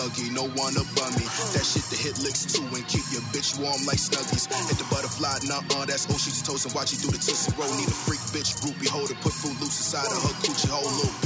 thuggy. No one above me. That shit to hit licks too and keep your bitch warm like snuggies. Hit the butterfly, nah, uh, that's all she's toast and watch you do the tootsie roll. Need a freak bitch, groupie hold holder, put food loose inside of her coochie hole, little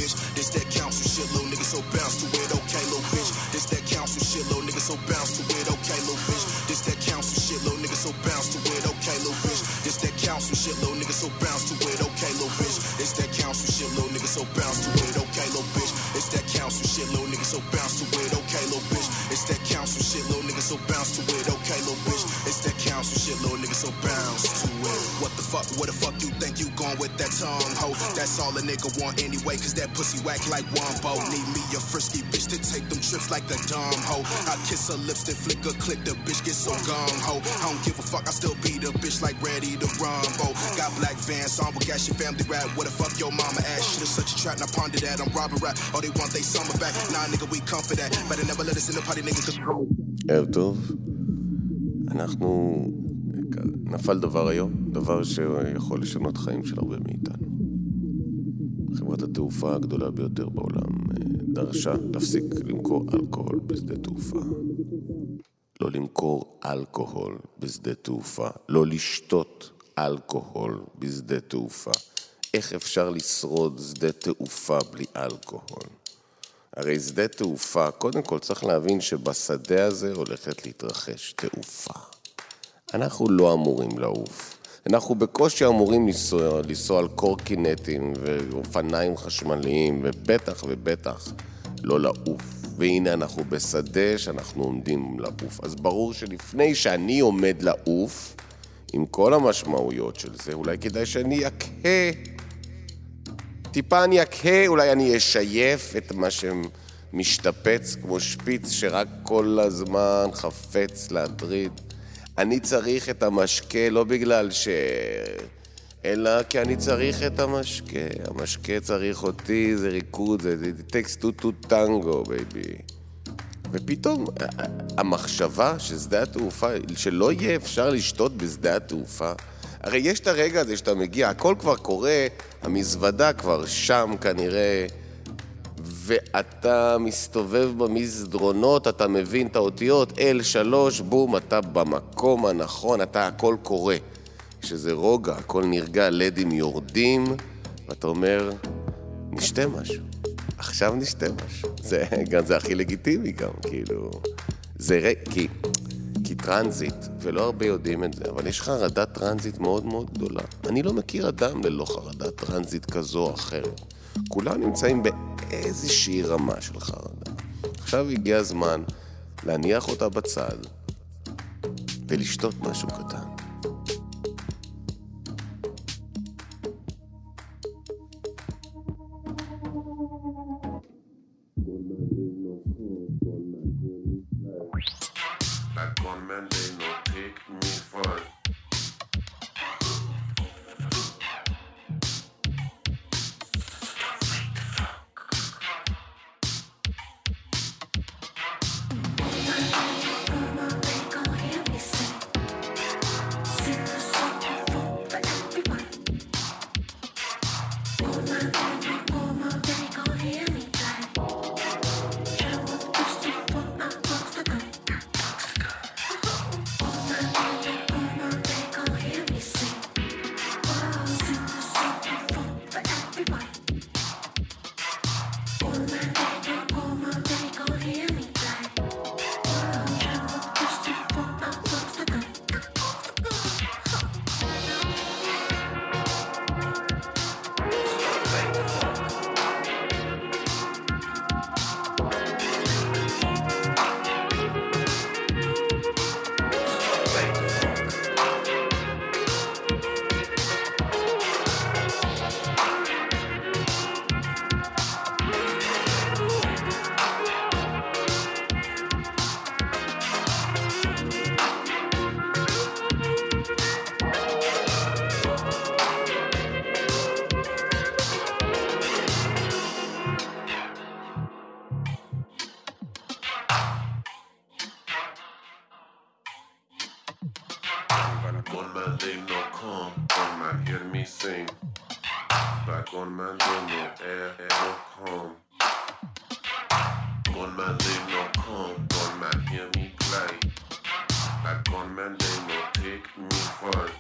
that tongue, ho? That's all a nigga want anyway, cause that pussy whack like Wombo. Need me a frisky bitch to take them trips like the dumb ho. I kiss her lips, then flick her click, the bitch get so gung ho. I don't give a fuck, I still be the bitch like ready to rumble. Got black vans, on with gas your family rap. What the fuck your mama ass? Shit is such a trap, now ponder that. I'm robbing rap. All they want, they summer back. Nah, nigga, we come for that. Better never let us in the party, nigga, cause ערב טוב. אנחנו... נפל דבר היום, דבר שיכול לשנות חיים של הרבה מאיתנו. חברת התעופה הגדולה ביותר בעולם אה, דרשה להפסיק למכור אלכוהול בשדה תעופה. לא למכור אלכוהול בשדה תעופה. לא לשתות אלכוהול בשדה תעופה. איך אפשר לשרוד שדה תעופה בלי אלכוהול? הרי שדה תעופה, קודם כל צריך להבין שבשדה הזה הולכת להתרחש תעופה. אנחנו לא אמורים לעוף. אנחנו בקושי אמורים לנסוע, לנסוע על קורקינטים ואופניים חשמליים, ובטח ובטח לא לעוף. והנה אנחנו בשדה שאנחנו עומדים לעוף. אז ברור שלפני שאני עומד לעוף, עם כל המשמעויות של זה, אולי כדאי שאני אכה טיפה אני אכה, אולי אני אשייף את מה שמשתפץ כמו שפיץ שרק כל הזמן חפץ להטריד. אני צריך את המשקה לא בגלל ש... אלא כי אני צריך את המשקה. המשקה צריך אותי, זה ריקוד, זה takes two to tango, בייבי. ופתאום המחשבה ששדה התעופה, שלא יהיה אפשר לשתות בשדה התעופה, הרי יש את הרגע הזה שאתה מגיע, הכל כבר קורה, המזוודה כבר שם כנראה, ואתה מסתובב במסדרונות, אתה מבין את האותיות, L3, בום, אתה במקום הנכון, אתה הכל קורה. כשזה רוגע, הכל נרגע, לדים יורדים, ואתה אומר, נשתה משהו. עכשיו נשתה משהו. זה גם, זה הכי לגיטימי גם, כאילו... זה. כי... כי טרנזיט, ולא הרבה יודעים את זה, אבל יש חרדת טרנזיט מאוד מאוד גדולה. אני לא מכיר אדם ללא חרדת טרנזיט כזו או אחרת. כולם נמצאים באיזושהי רמה של חרדה. עכשיו הגיע הזמן להניח אותה בצד ולשתות משהו קטן. my day no come When I hear me sing, back on my day no air, air no calm. On my day no calm. When I hear me play, back on my day no take me fun.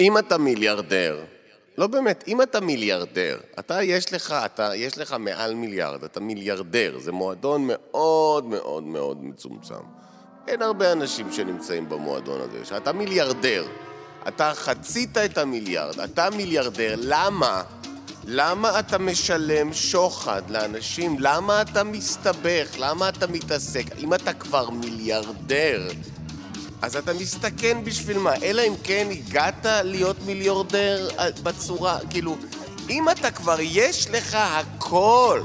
אם אתה מיליארדר, לא באמת, אם אתה מיליארדר, אתה יש לך, אתה, יש לך מעל מיליארד, אתה מיליארדר, זה מועדון מאוד מאוד מאוד מצומצם. אין הרבה אנשים שנמצאים במועדון הזה. שאתה מיליארדר, אתה חצית את המיליארד, אתה מיליארדר, למה? למה אתה משלם שוחד לאנשים? למה אתה מסתבך? למה אתה מתעסק? אם אתה כבר מיליארדר, אז אתה מסתכן בשביל מה? אלא אם כן הגעת להיות מיליארדר אה, בצורה, כאילו, אם אתה כבר, יש לך הכל.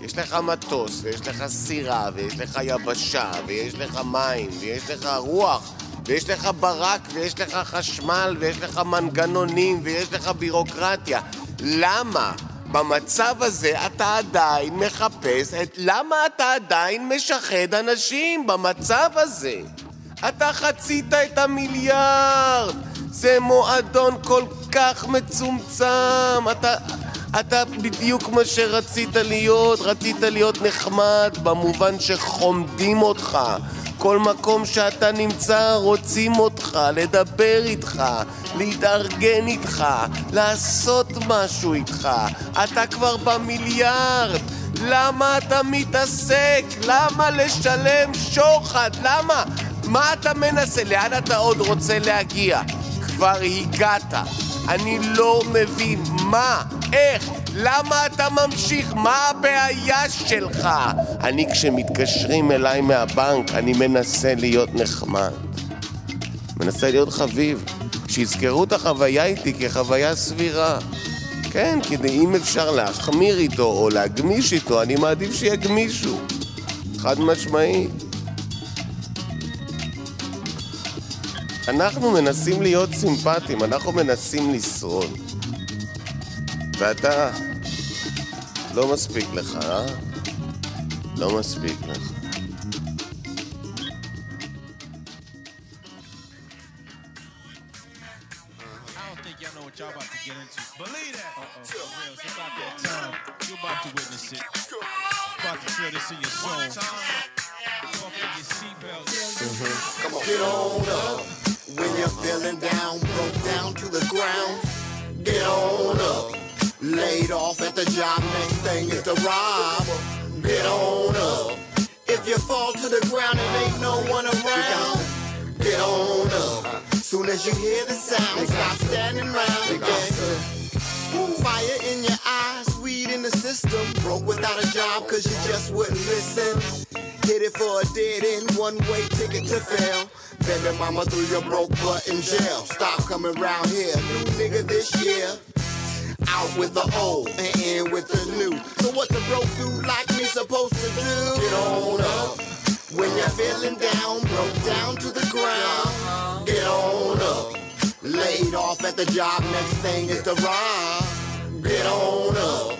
יש לך מטוס, ויש לך סירה, ויש לך יבשה, ויש לך מים, ויש לך רוח, ויש לך ברק, ויש לך חשמל, ויש לך מנגנונים, ויש לך בירוקרטיה. למה? במצב הזה אתה עדיין מחפש את... למה אתה עדיין משחד אנשים במצב הזה? אתה חצית את המיליארד! זה מועדון כל כך מצומצם! אתה... אתה בדיוק מה שרצית להיות, רצית להיות נחמד במובן שחומדים אותך. כל מקום שאתה נמצא רוצים אותך, לדבר איתך, להתארגן איתך, לעשות משהו איתך. אתה כבר במיליארד. למה אתה מתעסק? למה לשלם שוחד? למה? מה אתה מנסה? לאן אתה עוד רוצה להגיע? כבר הגעת. אני לא מבין מה, איך, למה אתה ממשיך? מה הבעיה שלך? אני כשמתקשרים אליי מהבנק, אני מנסה להיות נחמד. מנסה להיות חביב. שיזכרו את החוויה איתי כחוויה סבירה. כן, כדי אם אפשר להחמיר איתו או להגמיש איתו, אני מעדיף שיגמישו. חד משמעית. אנחנו מנסים להיות סימפטיים, אנחנו מנסים לשרוד. ואתה... לא מספיק לך, אה? לא מספיק לך. As you hear the sound, stop standing around again. Fire in your eyes, weed in the system. Broke without a job cause you just wouldn't listen. Hit it for a dead end, one way ticket to fail. Baby mama threw your broke butt in jail. Stop coming round here, new nigga this year. Out with the old and in with the new. So what the broke dude like me supposed to do? Get on up. When you're feeling down, broke down to the ground. Get on up. Laid off at the job, next thing is to rob. Get on up.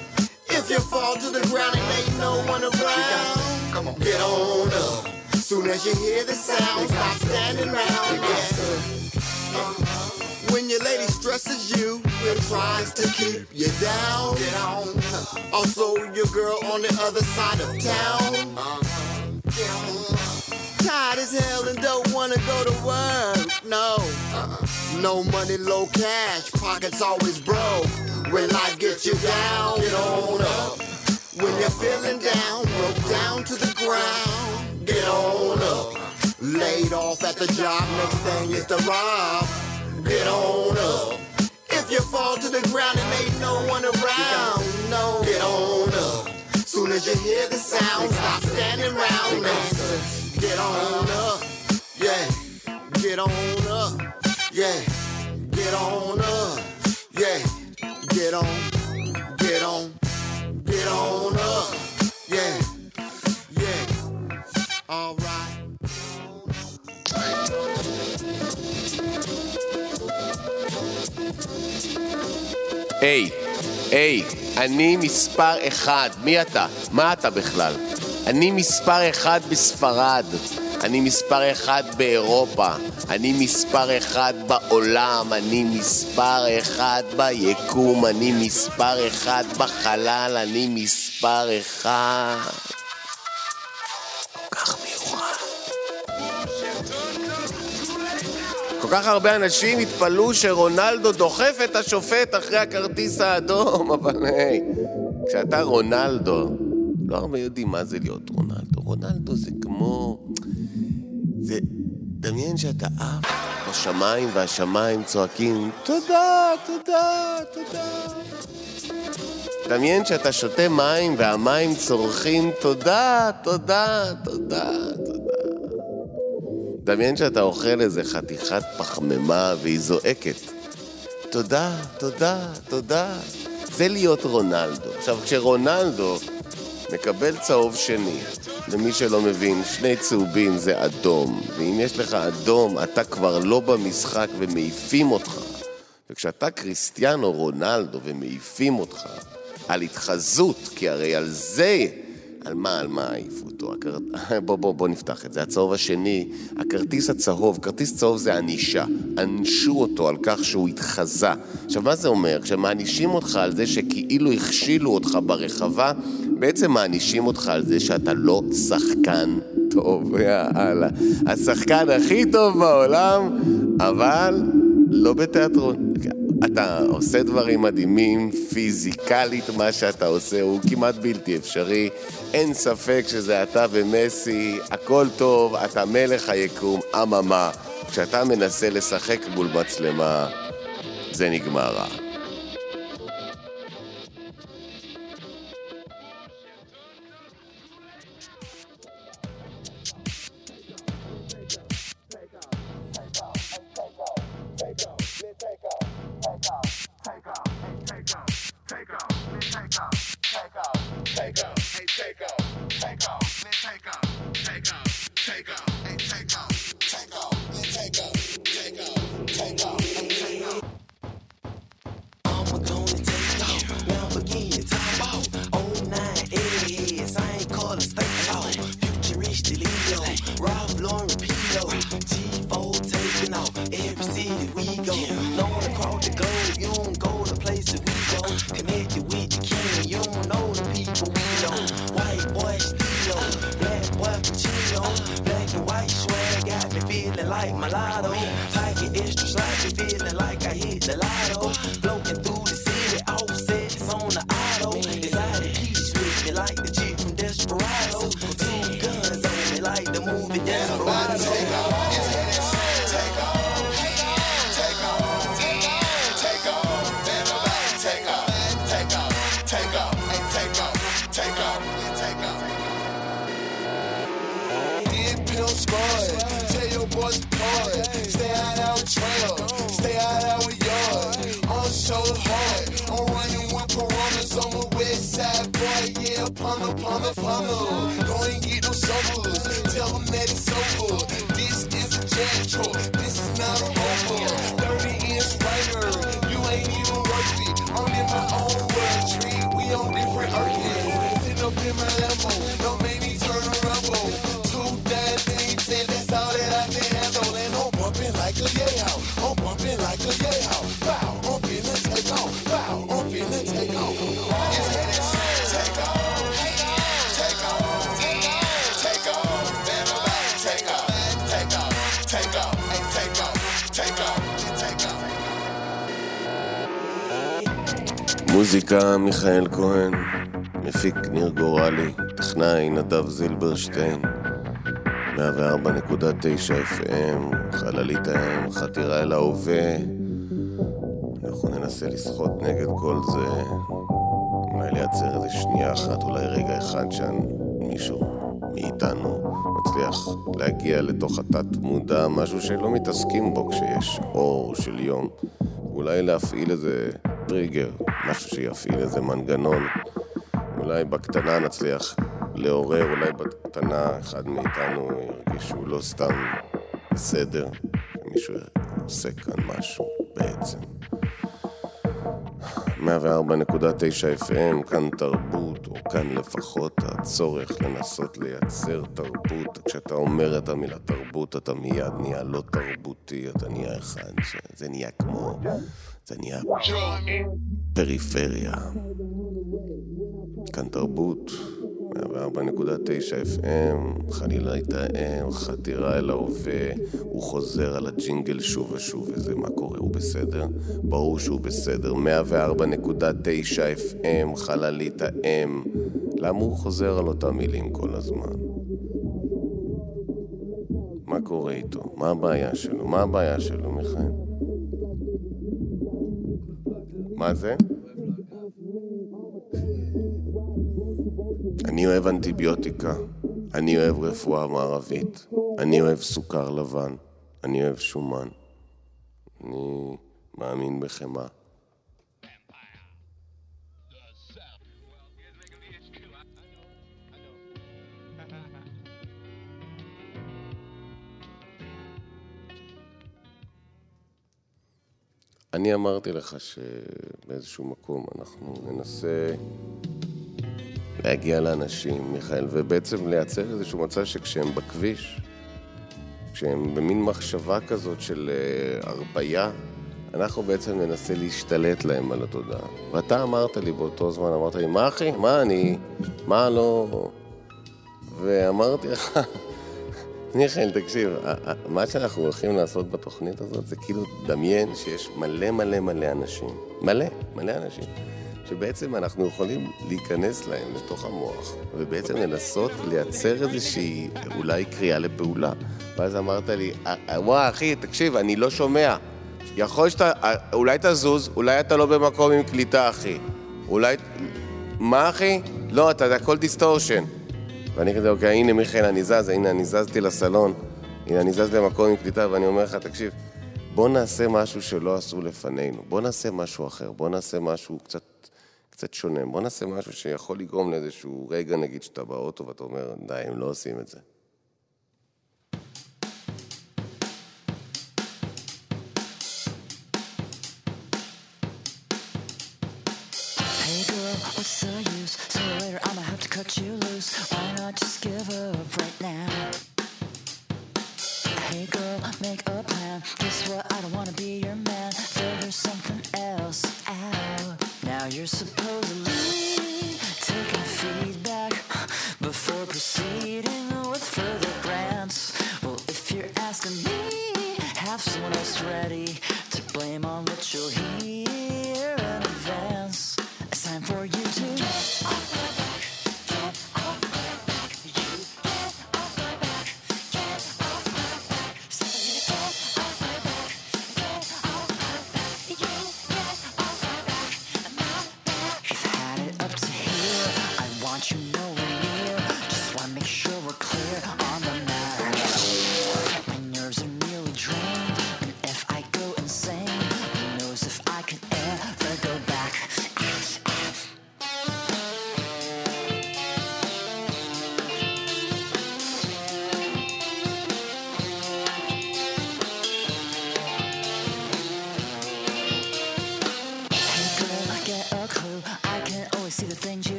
If you fall to the ground and ain't no one around, come on, get on up. Soon as you hear the sound, stop standing around. Yeah. When your lady stresses you and tries to keep you down, get on. Also, your girl on the other side of town. Tired as hell and don't wanna go to work. No, no money, low cash, pockets always broke. When life gets you down, get on up. When you're feeling down, broke down to the ground, get on up. Laid off at the job, next thing is to rob get on up. If you fall to the ground and ain't no one around, no, get on up. Soon as you hear the sound, stop standing get on up. Yeah, get on up. Yeah, get on up. Yeah, get on, get on, get on up. Yeah, yeah. All right. היי, אני מספר אחד. מי אתה? מה אתה בכלל? אני מספר אחד בספרד. אני מספר אחד באירופה. אני מספר אחד בעולם. אני מספר אחד ביקום. אני מספר אחד בחלל. אני מספר אחד. כל כך מיוחד. כך הרבה אנשים התפלאו שרונלדו דוחף את השופט אחרי הכרטיס האדום, אבל היי, כשאתה רונלדו, לא הרבה יודעים מה זה להיות רונלדו. רונלדו זה כמו... זה... דמיין שאתה עף בשמיים והשמיים צועקים תודה, תודה, תודה. דמיין שאתה שותה מים והמים צורכים תודה, תודה, תודה. דמיין שאתה אוכל איזה חתיכת פחמימה והיא זועקת. תודה, תודה, תודה. זה להיות רונלדו. עכשיו, כשרונלדו מקבל צהוב שני, למי שלא מבין, שני צהובים זה אדום, ואם יש לך אדום, אתה כבר לא במשחק ומעיפים אותך. וכשאתה קריסטיאנו רונלדו ומעיפים אותך על התחזות, כי הרי על זה על מה, על מה העיפו אותו? הכר... בוא, בוא, בוא נפתח את זה. הצהוב השני, הכרטיס הצהוב, כרטיס צהוב זה ענישה. ענשו אותו על כך שהוא התחזה. עכשיו, מה זה אומר? כשמענישים אותך על זה שכאילו הכשילו אותך ברחבה, בעצם מענישים אותך על זה שאתה לא שחקן טוב. יאללה. השחקן הכי טוב בעולם, אבל לא בתיאטרון. אתה עושה דברים מדהימים, פיזיקלית מה שאתה עושה הוא כמעט בלתי אפשרי. אין ספק שזה אתה ומסי, הכל טוב, אתה מלך היקום, אממה. כשאתה מנסה לשחק מול מצלמה, זה נגמר רע. Yeah. choice. מוזיקה מיכאל כהן, מפיק ניר גורלי, טכנאי נדב זילברשטיין, 104.9 FM, חללית האם, חתירה אל ההווה. אנחנו ננסה לשחות נגד כל זה, אולי לייצר איזה שנייה אחת, אולי רגע אחד שמישהו מאיתנו מצליח להגיע לתוך התת מודע, משהו שלא מתעסקים בו כשיש אור של יום. אולי להפעיל איזה טריגר, משהו שיפעיל איזה מנגנון. אולי בקטנה נצליח לעורר, אולי בקטנה אחד מאיתנו ירגיש שהוא לא סתם בסדר, שמישהו עושה כאן משהו בעצם. 104.9 FM, כאן תרבות, או כאן לפחות הצורך לנסות לייצר תרבות. כשאתה אומר את המילה תרבות, אתה מיד נהיה לא תרבותי, אתה נהיה אחד שזה נהיה כמו... זה נהיה פריפריה. כאן תרבות, 104.9 FM, חלילה יתאם, חתירה אל ההווה, הוא חוזר על הג'ינגל שוב ושוב, וזה מה קורה, הוא בסדר? ברור שהוא בסדר, 104.9 FM, חללית האם, למה הוא חוזר על אותם מילים כל הזמן? מה קורה איתו? מה הבעיה שלו? מה הבעיה שלו, מיכאל? מה זה? אני אוהב אנטיביוטיקה, אני אוהב רפואה מערבית, אני אוהב סוכר לבן, אני אוהב שומן, אני מאמין בחמאה. אני אמרתי לך שבאיזשהו מקום אנחנו ננסה להגיע לאנשים, מיכאל, ובעצם לייצר איזשהו מצב שכשהם בכביש, כשהם במין מחשבה כזאת של uh, הרפייה, אנחנו בעצם ננסה להשתלט להם על התודעה. ואתה אמרת לי באותו זמן, אמרת לי, מה אחי? מה אני? מה לא... ואמרתי לך, מיכאל, תקשיב, מה שאנחנו הולכים לעשות בתוכנית הזאת זה כאילו, דמיין שיש מלא מלא מלא אנשים, מלא, מלא אנשים, שבעצם אנחנו יכולים להיכנס להם לתוך המוח, ובעצם לנסות לייצר איזושהי אולי קריאה לפעולה. ואז אמרת לי, וואי, אחי, תקשיב, אני לא שומע. יכול שאתה, אולי תזוז, אולי אתה לא במקום עם קליטה, אחי. אולי... מה, אחי? לא, אתה, זה הכל distortion. ואני כזה, אוקיי, הנה מיכאל, אני זז, הנה, אני זזתי לסלון, הנה, אני זז למקום עם קליטה, ואני אומר לך, תקשיב, בוא נעשה משהו שלא עשו לפנינו, בוא נעשה משהו אחר, בוא נעשה משהו קצת, קצת שונה, בוא נעשה משהו שיכול לגרום לאיזשהו רגע, נגיד, שאתה באוטו ואתה אומר, די, הם לא עושים את זה. Cut you loose. Why not just give up right now? Hey girl, make a plan. Guess what? I don't wanna be your man. Figure something else out. Now you're supposedly taking feedback before proceeding with further grants. Well, if you're asking me, have someone else ready to blame on what you'll hear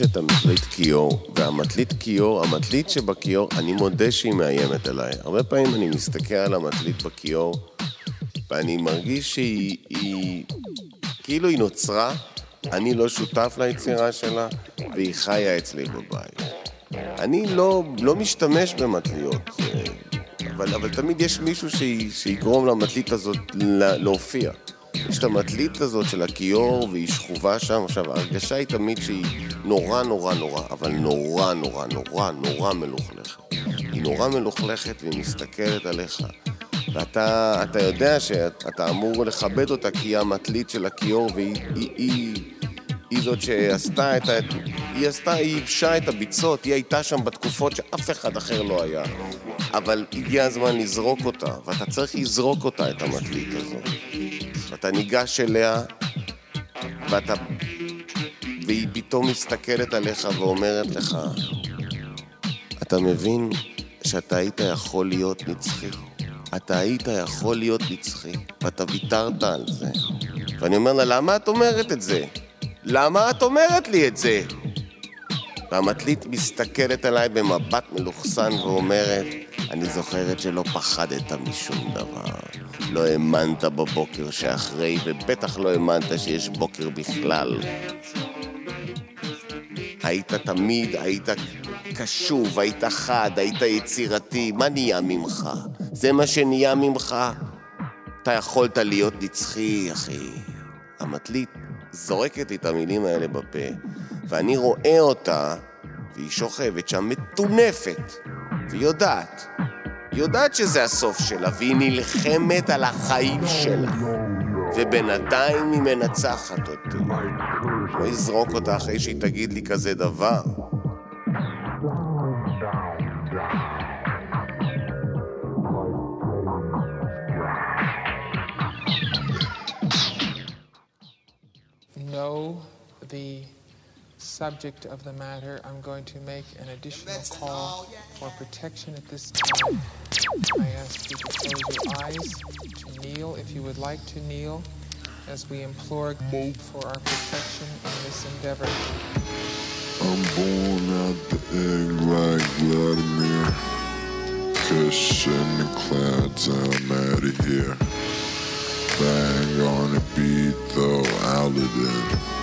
יש את המטלית כיור, והמטלית כיור, המטלית שבכיור, אני מודה שהיא מאיימת עליי. הרבה פעמים אני מסתכל על המטלית בכיור, ואני מרגיש שהיא, היא, כאילו היא נוצרה, אני לא שותף ליצירה שלה, והיא חיה אצלי בבית. אני לא, לא משתמש במטליות, אבל, אבל תמיד יש מישהו שיגרום למטלית הזאת להופיע. יש את המטלית הזאת של הכיור והיא שכובה שם. עכשיו, ההרגשה היא תמיד שהיא נורא נורא נורא, אבל נורא נורא נורא נורא מלוכלכת. היא נורא מלוכלכת והיא מסתכלת עליך. ואתה יודע שאתה אמור לכבד אותה כי היא המטלית של הכיור והיא היא, היא, היא זאת שעשתה את ה... היא עשתה, היא ייבשה את הביצות, היא הייתה שם בתקופות שאף אחד אחר לא היה. אבל הגיע הזמן לזרוק אותה, ואתה צריך לזרוק אותה, את המטלית הזאת. ואתה ניגש אליה, ואתה... והיא פתאום מסתכלת עליך ואומרת לך, אתה מבין שאתה היית יכול להיות נצחי? אתה היית יכול להיות נצחי, ואתה ויתרת על זה. ואני אומר לה, למה את אומרת את זה? למה את אומרת לי את זה? והמטלית מסתכלת עליי במבט מלוכסן ואומרת, אני זוכרת שלא פחדת משום דבר. לא האמנת בבוקר שאחרי, ובטח לא האמנת שיש בוקר בכלל. היית תמיד, היית קשוב, היית חד, היית יצירתי, מה נהיה ממך? זה מה שנהיה ממך? אתה יכולת להיות נצחי, אחי. המטלית זורקת לי את המילים האלה בפה, ואני רואה אותה, והיא שוכבת שם מטונפת, והיא יודעת, היא יודעת שזה הסוף שלה, והיא נלחמת על החיים שלה. ובינתיים היא מנצחת אותי. לא אזרוק אותה אחרי שהיא תגיד לי כזה דבר. know the subject of the matter, I'm going to make an additional call for protection at this time. I ask you to close your eyes, to kneel if you would like to kneel, as we implore God for our protection in this endeavor. I'm born out the egg like Vladimir. Kush in the clouds, I'm out of here. Bang on a beat though, Aladdin.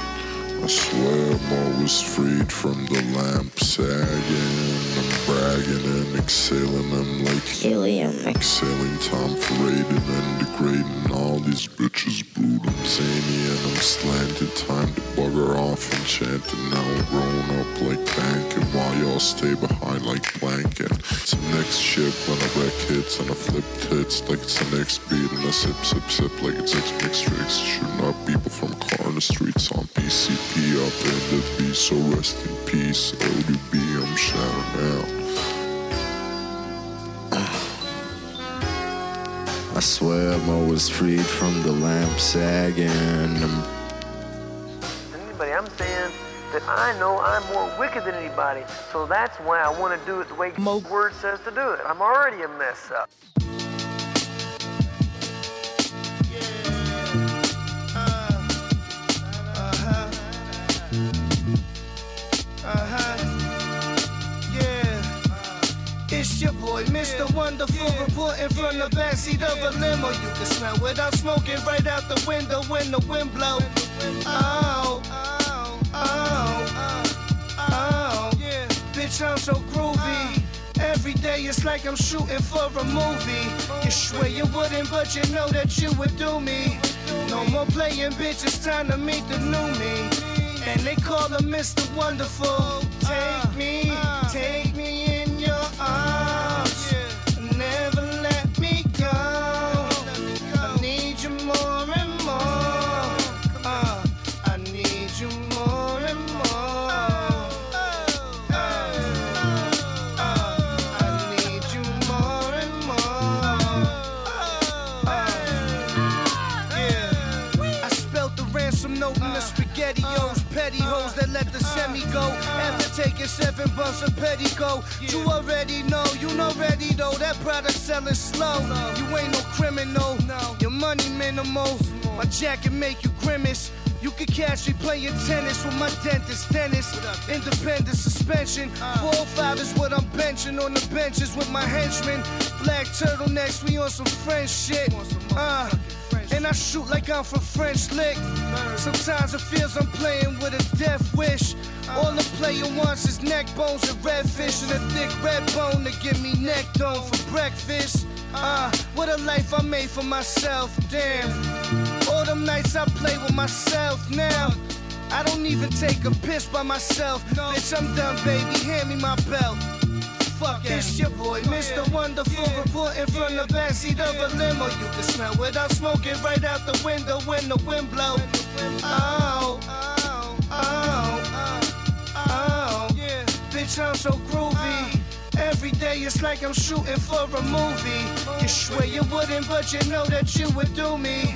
I swear I'm always freed from the lamp sagging. I'm bragging and exhaling. I'm like helium. Exhaling time for raiding and degrading. All these bitches brood. I'm zany and I'm slanted. Time to bugger off and chanting. Now I'm grown up like banking while y'all stay behind like blanket. It's the next ship when I wreck hits and I flip tits like it's the next beat and I sip, sip, sip like it's X mix tricks. Shooting up people from car in the streets on PCP up in the beat, so rest in peace. ODB, I'm shouting out. I swear I'm always freed from the lamp sagging. Anybody, I'm saying that I know I'm more wicked than anybody, so that's why I want to do it the way Mo word says to do it. I'm already a mess up. It's your boy, Mr. Wonderful, reporting from the backseat of a limo. You can smell without smoking right out the window when the wind blow. Oh, oh, oh, oh, yeah. Bitch, I'm so groovy. Uh. Every day it's like I'm shooting for a movie. You swear you wouldn't, but you know that you would do me. No more playing, bitch, it's time to meet the new me. And they call him Mr. Wonderful. Uh. Take me, uh. take let the semi go. After taking seven bumps of petticoat, you already know, you know ready though. That product selling slow. You ain't no criminal, your money minimal. My jacket make you grimace. You You could catch me playing tennis with my dentist, Dennis. Independent suspension. Four five is what I'm benching on the benches with my henchmen. Black turtlenecks, we on some French shit. Uh, and I shoot like I'm from French Lick. Sometimes it feels I'm playing with a death wish. All the player wants is neck bones and redfish and a thick red bone to give me neck dome for breakfast. Ah, uh, what a life I made for myself, damn. All them nights I play with myself now. I don't even take a piss by myself. Bitch, I'm done, baby. Hand me my belt. Fuck it. It's your boy, Mr. Wonderful, reporting from the backseat of a limo. You can smell without smoking right out the window when the wind blow. Oh, oh, oh, oh, yeah. Bitch, I'm so groovy. Every day it's like I'm shooting for a movie. You swear you wouldn't, but you know that you would do me.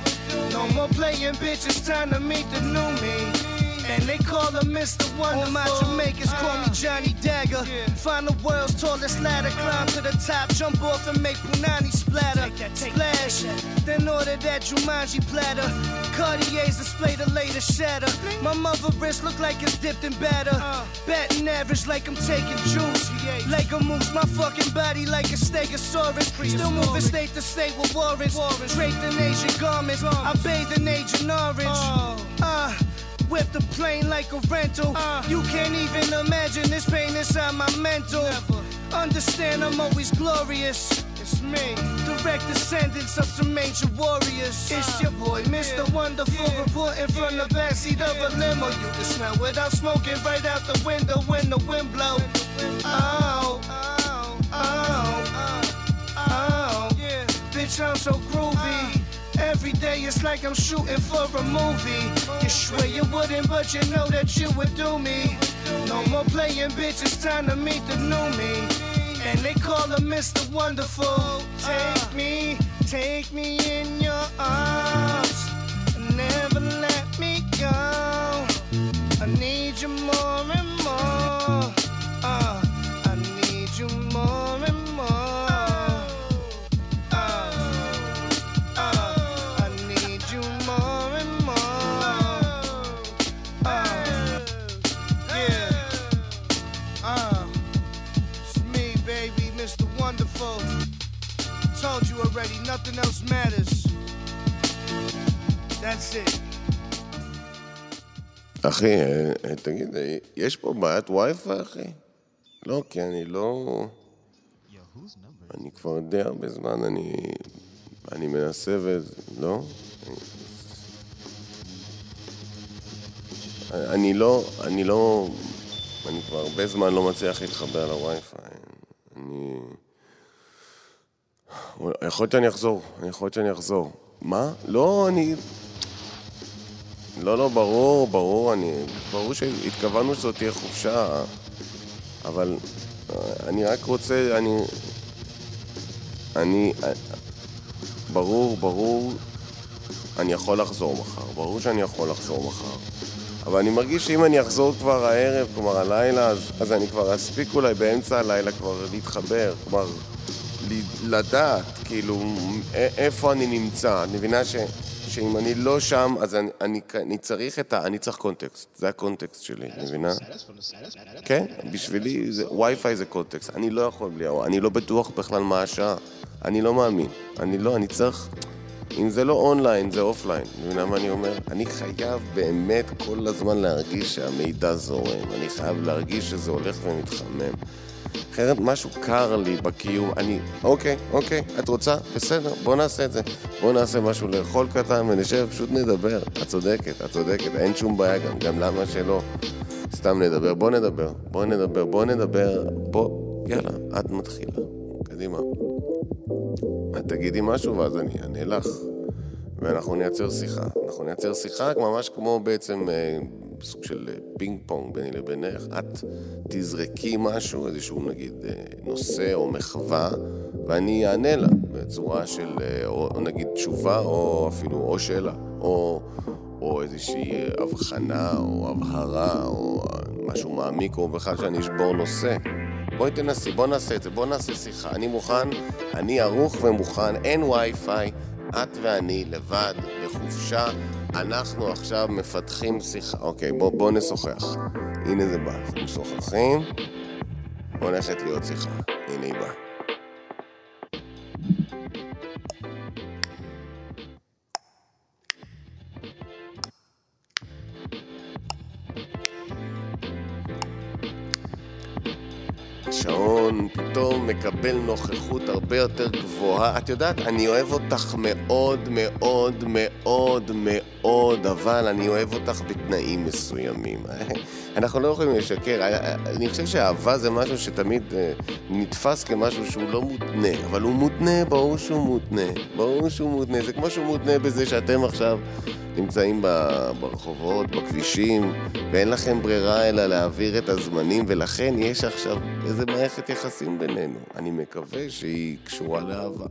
No more playing, bitch, it's time to meet the new me. And they call him Mr. Wonderful. All my Jamaicans call me Johnny Dagger. Find the world's tallest ladder, climb to the top, jump off and make Punani splatter. Splash, then order that Jumanji platter. Cartier's display the latest shatter. My mother wrist look like it's dipped in batter. Batting average like I'm taking juice. Lego moves my fucking body like a stegosaurus. Still moving state to state with warrants. Draped in Asian garments. I bathe in Agent Orange. Uh, whip the plane like a rental. Uh, you can't even imagine this pain inside my mental. Never. Understand I'm always glorious. It's me, direct descendants of some ancient warriors. Uh, it's your boy, Mr. Yeah, Wonderful, yeah, reporting yeah, from the backseat of a limo. You can smell without smoking right out the window when the wind blow. Oh, oh, oh, oh, yeah. Bitch, I'm so groovy. Every day it's like I'm shooting for a movie. You swear you wouldn't, but you know that you would do me. No more playing, bitch, it's time to meet the new me. And they call him Mr. Wonderful. Take me, take me in your arms. Never let me go. Already, nothing else matters. That's it. אחי, אה, אה, תגיד, אה, יש פה בעיית וי-פיי, אחי? לא, כי אני לא... אני כבר די הרבה זמן, אני... אני מנסה ו... לא? אני לא... אני לא... אני כבר הרבה זמן לא מצליח להתחבר לווי-פיי. אני... יכול להיות שאני אחזור, יכול להיות שאני אחזור. מה? לא, אני... לא, לא, ברור, ברור, אני... ברור שהתכוונו שזאת תהיה חופשה, אבל אה, אני רק רוצה, אני... אני... ברור, ברור, אני יכול לחזור מחר, ברור שאני יכול לחזור מחר. אבל אני מרגיש שאם אני אחזור כבר הערב, כלומר הלילה, אז, אז אני כבר אספיק אולי באמצע הלילה כבר להתחבר, כלומר, לדעת, כאילו, איפה אני נמצא. אני מבינה ש... שאם אני לא שם, אז אני, אני, אני צריך את ה... אני צריך context, זה ה context שלי, מבינה? כן, בשבילי וי-פיי זה context, אני לא יכול בלי הוואי, אני לא בטוח בכלל מה השעה, אני לא מאמין, אני לא, אני צריך... אם זה לא אונליין, זה אופליין, מבינה מה אני אומר? אני חייב באמת כל הזמן להרגיש שהמידע זורם, אני חייב להרגיש שזה הולך ומתחמם. אחרת משהו קר לי בקיום, אני, אוקיי, אוקיי, את רוצה? בסדר, בוא נעשה את זה. בוא נעשה משהו לאכול קטן ונשב, פשוט נדבר. את צודקת, את צודקת, אין שום בעיה גם, גם למה שלא. סתם נדבר, בוא נדבר, בוא נדבר, בוא נדבר, בוא, יאללה, את מתחילה, קדימה. את תגידי משהו ואז אני אענה לך. ואנחנו נייצר שיחה. אנחנו נייצר שיחה ממש כמו בעצם אה, סוג של אה, פינג פונג ביני לבינך. את תזרקי משהו, איזשהו נגיד אה, נושא או מחווה, ואני אענה לה בצורה של אה, או נגיד תשובה או אפילו או שאלה, או, או איזושהי הבחנה או הבהרה או משהו מעמיק, או בכלל שאני אשבור נושא. בואי תנסי, בוא נעשה את זה, בוא נעשה שיחה. אני מוכן, אני ערוך ומוכן, אין וי-פיי, את ואני לבד, בחופשה, אנחנו עכשיו מפתחים שיחה. אוקיי, בואו בוא נשוחח. הנה זה בא. משוחחים, הולכת להיות שיחה. הנה היא באה. פתאום מקבל נוכחות הרבה יותר גבוהה. את יודעת, אני אוהב אותך מאוד מאוד מאוד מאוד, אבל אני אוהב אותך בתנאים מסוימים. אנחנו לא יכולים לשקר. אני חושב שאהבה זה משהו שתמיד אה, נתפס כמשהו שהוא לא מותנה, אבל הוא מותנה, ברור שהוא מותנה. ברור שהוא מותנה. זה כמו שהוא מותנה בזה שאתם עכשיו נמצאים ברחובות, בכבישים, ואין לכם ברירה אלא להעביר את הזמנים, ולכן יש עכשיו איזה מערכת יחסים בינינו. אני מקווה שהיא קשורה לאהבה.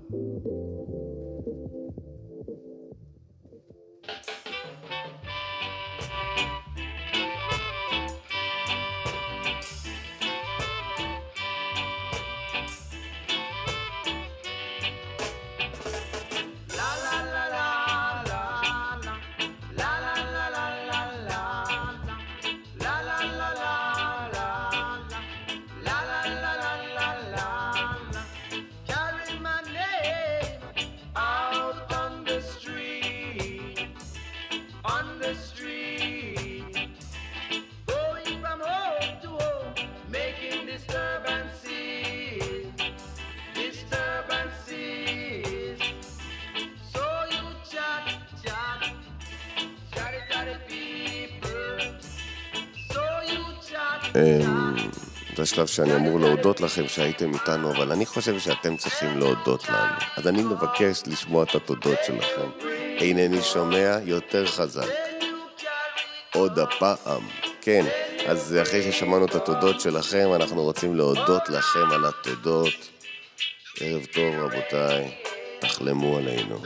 השלב שאני אמור להודות לכם שהייתם איתנו, אבל אני חושב שאתם צריכים להודות לנו. אז אני מבקש לשמוע את התודות שלכם. אינני שומע יותר חזק. עוד הפעם. כן, אז אחרי ששמענו את התודות שלכם, אנחנו רוצים להודות לכם על התודות. ערב טוב, רבותיי. תחלמו עלינו.